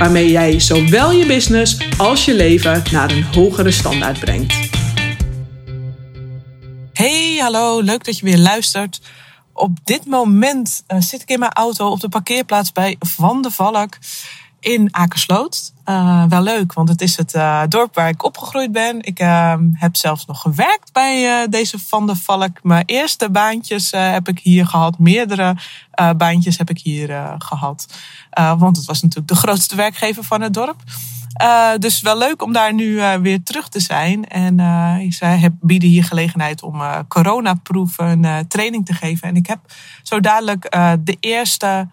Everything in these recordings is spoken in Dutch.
waarmee jij zowel je business als je leven naar een hogere standaard brengt. Hey, hallo, leuk dat je weer luistert. Op dit moment uh, zit ik in mijn auto op de parkeerplaats bij Van de Valk in Akersloot. Uh, wel leuk, want het is het uh, dorp waar ik opgegroeid ben. Ik uh, heb zelfs nog gewerkt bij deze Van de Valk. Mijn eerste baantjes heb ik hier gehad. Meerdere baantjes heb ik hier gehad. want het was natuurlijk de grootste werkgever van het dorp. dus wel leuk om daar nu weer terug te zijn. En zij bieden hier gelegenheid om coronaproof een training te geven. En ik heb zo dadelijk de eerste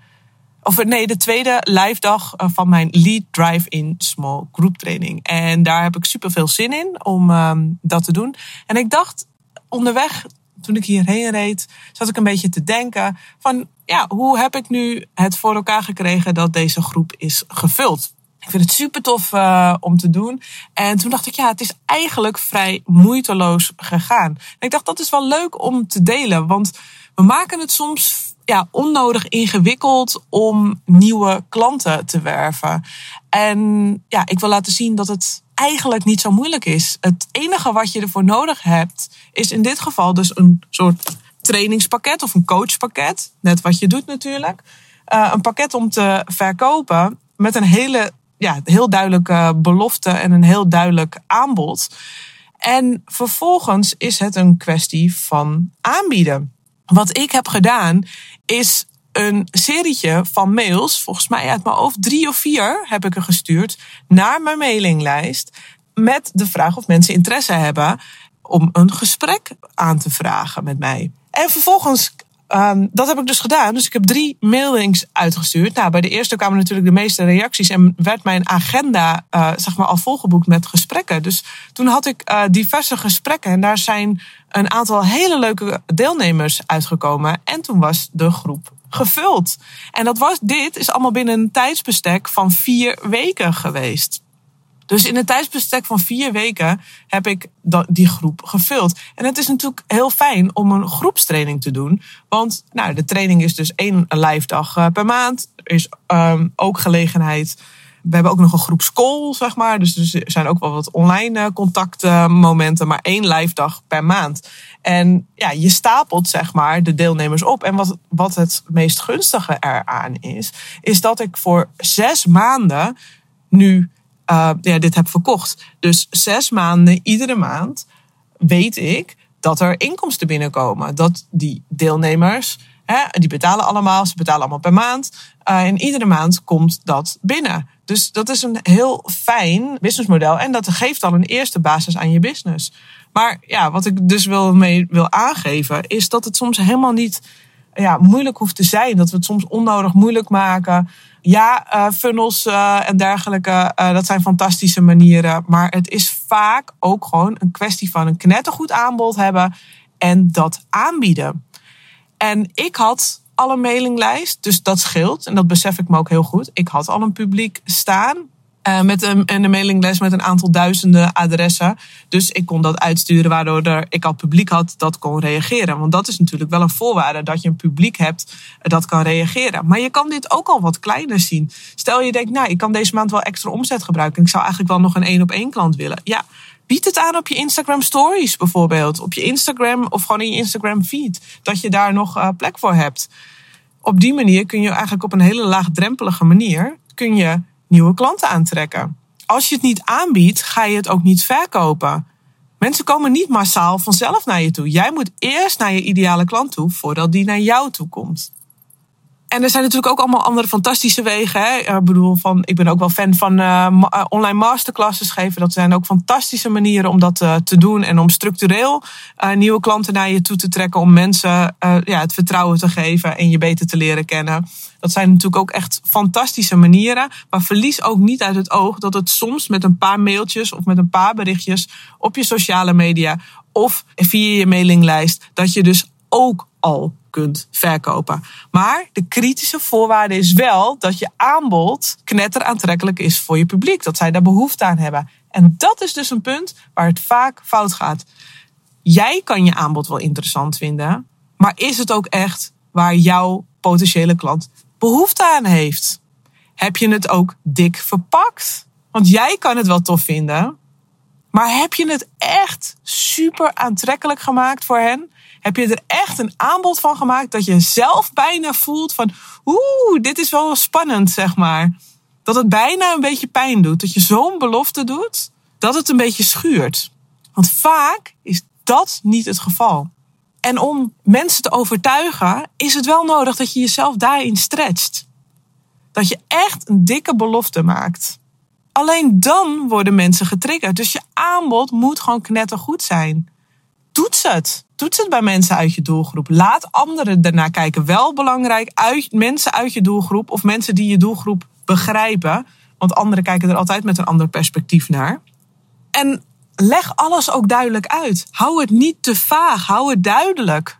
of nee, de tweede live dag eh, van mijn Lead Drive-in Small Group Training. En daar heb ik super veel zin in om ehm, dat te doen. En ik dacht onderweg, toen ik hierheen reed, zat ik een beetje te denken van, ja, hoe heb ik nu het voor elkaar gekregen dat deze groep is gevuld? Ik vind het super tof uh, om te doen. En toen dacht ik, ja, het is eigenlijk vrij moeiteloos gegaan. En ik dacht, dat is wel leuk om te delen. Want we maken het soms ja, onnodig ingewikkeld om nieuwe klanten te werven. En ja, ik wil laten zien dat het eigenlijk niet zo moeilijk is. Het enige wat je ervoor nodig hebt, is in dit geval dus een soort trainingspakket of een coachpakket. Net wat je doet natuurlijk. Uh, een pakket om te verkopen met een hele, ja, heel duidelijke belofte en een heel duidelijk aanbod. En vervolgens is het een kwestie van aanbieden. Wat ik heb gedaan is een serietje van mails, volgens mij uit mijn hoofd drie of vier heb ik er gestuurd, naar mijn mailinglijst. Met de vraag of mensen interesse hebben om een gesprek aan te vragen met mij. En vervolgens Um, dat heb ik dus gedaan. Dus ik heb drie mailings uitgestuurd. Nou, bij de eerste kwamen natuurlijk de meeste reacties en werd mijn agenda uh, zeg maar al volgeboekt met gesprekken. Dus toen had ik uh, diverse gesprekken en daar zijn een aantal hele leuke deelnemers uitgekomen. En toen was de groep gevuld. En dat was, dit is allemaal binnen een tijdsbestek van vier weken geweest. Dus in een tijdsbestek van vier weken heb ik die groep gevuld. En het is natuurlijk heel fijn om een groepstraining te doen. Want nou, de training is dus één live dag eh, per maand. Er is um, ook gelegenheid. We hebben ook nog een groepscall, zeg maar. Dus er zijn ook wel wat online eh, contactmomenten. Maar één live dag per maand. En ja, je stapelt zeg maar de deelnemers op. En wat, wat het meest gunstige eraan is, is dat ik voor zes maanden nu uh, ja, dit heb verkocht. Dus zes maanden, iedere maand, weet ik dat er inkomsten binnenkomen. Dat die deelnemers, die betalen allemaal, ze betalen allemaal per maand. Uh, en iedere maand komt dat binnen. Dus dat is een heel fijn businessmodel. En dat geeft al een eerste basis aan je business. Maar ja, wat ik dus wil mee wil aangeven, is dat het soms helemaal niet ja, moeilijk hoeft te zijn. Dat we het soms onnodig moeilijk maken. Ja, uh, funnels uh, en dergelijke, dat zijn fantastische manieren. Maar het is vaak ook gewoon een kwestie van een knettergoed aanbod hebben en dat aanbieden. En ik had al een mailinglijst, dus dat scheelt. En dat besef ik me ook heel goed. Ik had al een publiek staan uh, met een, een mailinglijst met een aantal duizenden adressen. Dus ik kon dat uitsturen, waardoor er, ik al publiek had dat kon reageren. Want dat is natuurlijk wel een voorwaarde, dat je een publiek hebt dat kan reageren. Maar je kan dit ook al wat kleiner zien. Stel je denkt, nou, ik kan deze maand wel extra omzet gebruiken. Ik zou eigenlijk wel nog een één op één klant willen. Ja, bied het aan op je Instagram stories bijvoorbeeld. Op je Instagram of gewoon in je Instagram feed. Dat je daar nog uh, plek voor hebt. Op die manier kun je eigenlijk op een hele laagdrempelige manier kun je nieuwe klanten aantrekken. Als je het niet aanbiedt, ga je het ook niet verkopen. Mensen komen niet massaal vanzelf naar je toe. Jij moet eerst naar je ideale klant toe voordat die naar jou toe komt. En er zijn natuurlijk ook allemaal andere fantastische wegen. Hè? Ik bedoel, van, ik ben ook wel fan van uh, online masterclasses geven. Dat zijn ook fantastische manieren om dat uh, te doen. En om structureel nieuwe klanten naar je toe te trekken. Om mensen ja, het vertrouwen te geven en je beter te leren kennen. Dat zijn natuurlijk ook echt fantastische manieren. Maar verlies ook niet uit het oog dat het soms met een paar mailtjes of met een paar berichtjes op je sociale media of via je mailinglijst, dat je dus ook al verkopen. Maar de kritische voorwaarde is wel dat je aanbod knetter aantrekkelijk is voor je publiek. Dat zij daar behoefte aan hebben. En dat is dus een punt waar het vaak fout gaat. Jij kan je aanbod wel interessant vinden, maar is het ook echt waar jouw potentiële klant behoefte aan heeft? Heb je het ook dik verpakt? Want jij kan het wel tof vinden, maar heb je het echt super aantrekkelijk gemaakt voor hen? Heb je er echt een aanbod van gemaakt dat je zelf bijna voelt van, oeh, dit is wel spannend, zeg maar. Dat het bijna een beetje pijn doet. Dat je zo'n belofte doet, dat het een beetje schuurt. Want vaak is dat niet het geval. En om mensen te overtuigen, is het wel nodig dat je jezelf daarin stretcht. Dat je echt een dikke belofte maakt. Alleen dan worden mensen getriggerd. Dus je aanbod moet gewoon knettergoed zijn. Toets het. Toets het bij mensen uit je doelgroep. Laat anderen daarna kijken. Wel belangrijk, uit, mensen uit je doelgroep of mensen die je doelgroep begrijpen. Want anderen kijken er altijd met een ander perspectief naar. En leg alles ook duidelijk uit. Hou het niet te vaag. Hou het duidelijk.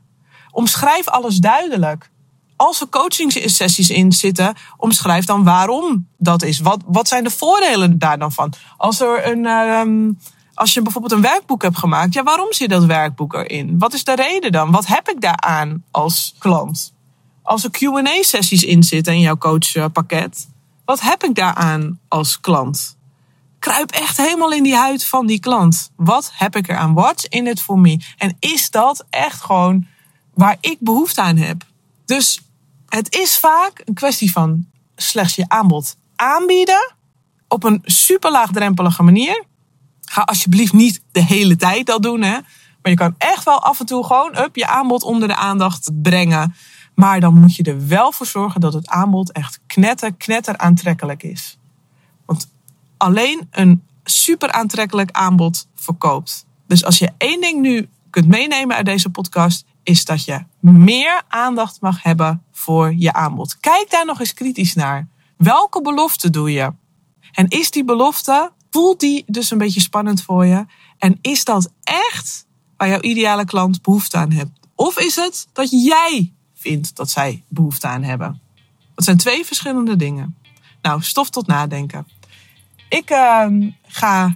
Omschrijf alles duidelijk als er coaching-sessies in zitten, omschrijf dan waarom dat is. Wat, wat zijn de voordelen daar dan van? Als, er een, uh, als je bijvoorbeeld een werkboek hebt gemaakt, ja, waarom zit dat werkboek erin? Wat is de reden dan? Wat heb ik daaraan als klant? Als er QA-sessies in zitten in jouw coachpakket, wat heb ik daaraan als klant? Kruip echt helemaal in die huid van die klant. Wat heb ik eraan? What's in it for me? En is dat echt gewoon waar ik behoefte aan heb? Dus het is vaak een kwestie van slechts je aanbod aanbieden op een super laagdrempelige manier. Ga alsjeblieft niet de hele tijd dat doen, hè. Maar je kan echt wel af en toe gewoon up je aanbod onder de aandacht brengen. Maar dan moet je er wel voor zorgen dat het aanbod echt knetter, knetter aantrekkelijk is. Want alleen een super aantrekkelijk aanbod verkoopt. Dus als je één ding nu kunt meenemen uit deze podcast, is dat je meer aandacht mag hebben voor je aanbod. Kijk daar nog eens kritisch naar. Welke belofte doe je? En is die belofte, voelt die dus een beetje spannend voor je? En is dat echt waar jouw ideale klant behoefte aan heeft? Of is het dat jij vindt dat zij behoefte aan hebben? Dat zijn twee verschillende dingen. Nou, stof tot nadenken. Ik uh, ga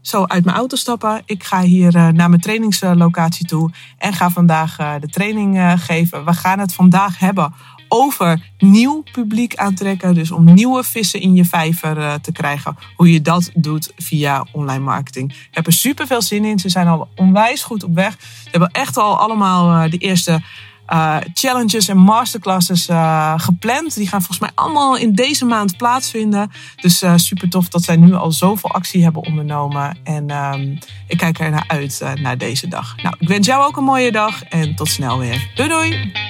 zo uit mijn auto stappen. Ik ga hier uh, naar mijn trainingslocatie toe en ga vandaag uh, de training uh, geven. We gaan het vandaag hebben over nieuw publiek aantrekken. Dus om nieuwe vissen in je vijver te krijgen. Hoe je dat doet via online marketing. Ik heb er super veel zin in. Ze zijn al onwijs goed op weg. Ze hebben echt al allemaal de eerste uh, challenges en masterclasses gepland. Die gaan volgens mij allemaal in deze maand plaatsvinden. Dus super tof dat zij nu al zoveel actie hebben ondernomen. En um, ik kijk er naar uit naar deze dag. Nou, ik wens jou ook een mooie dag en tot snel weer. Doei doei!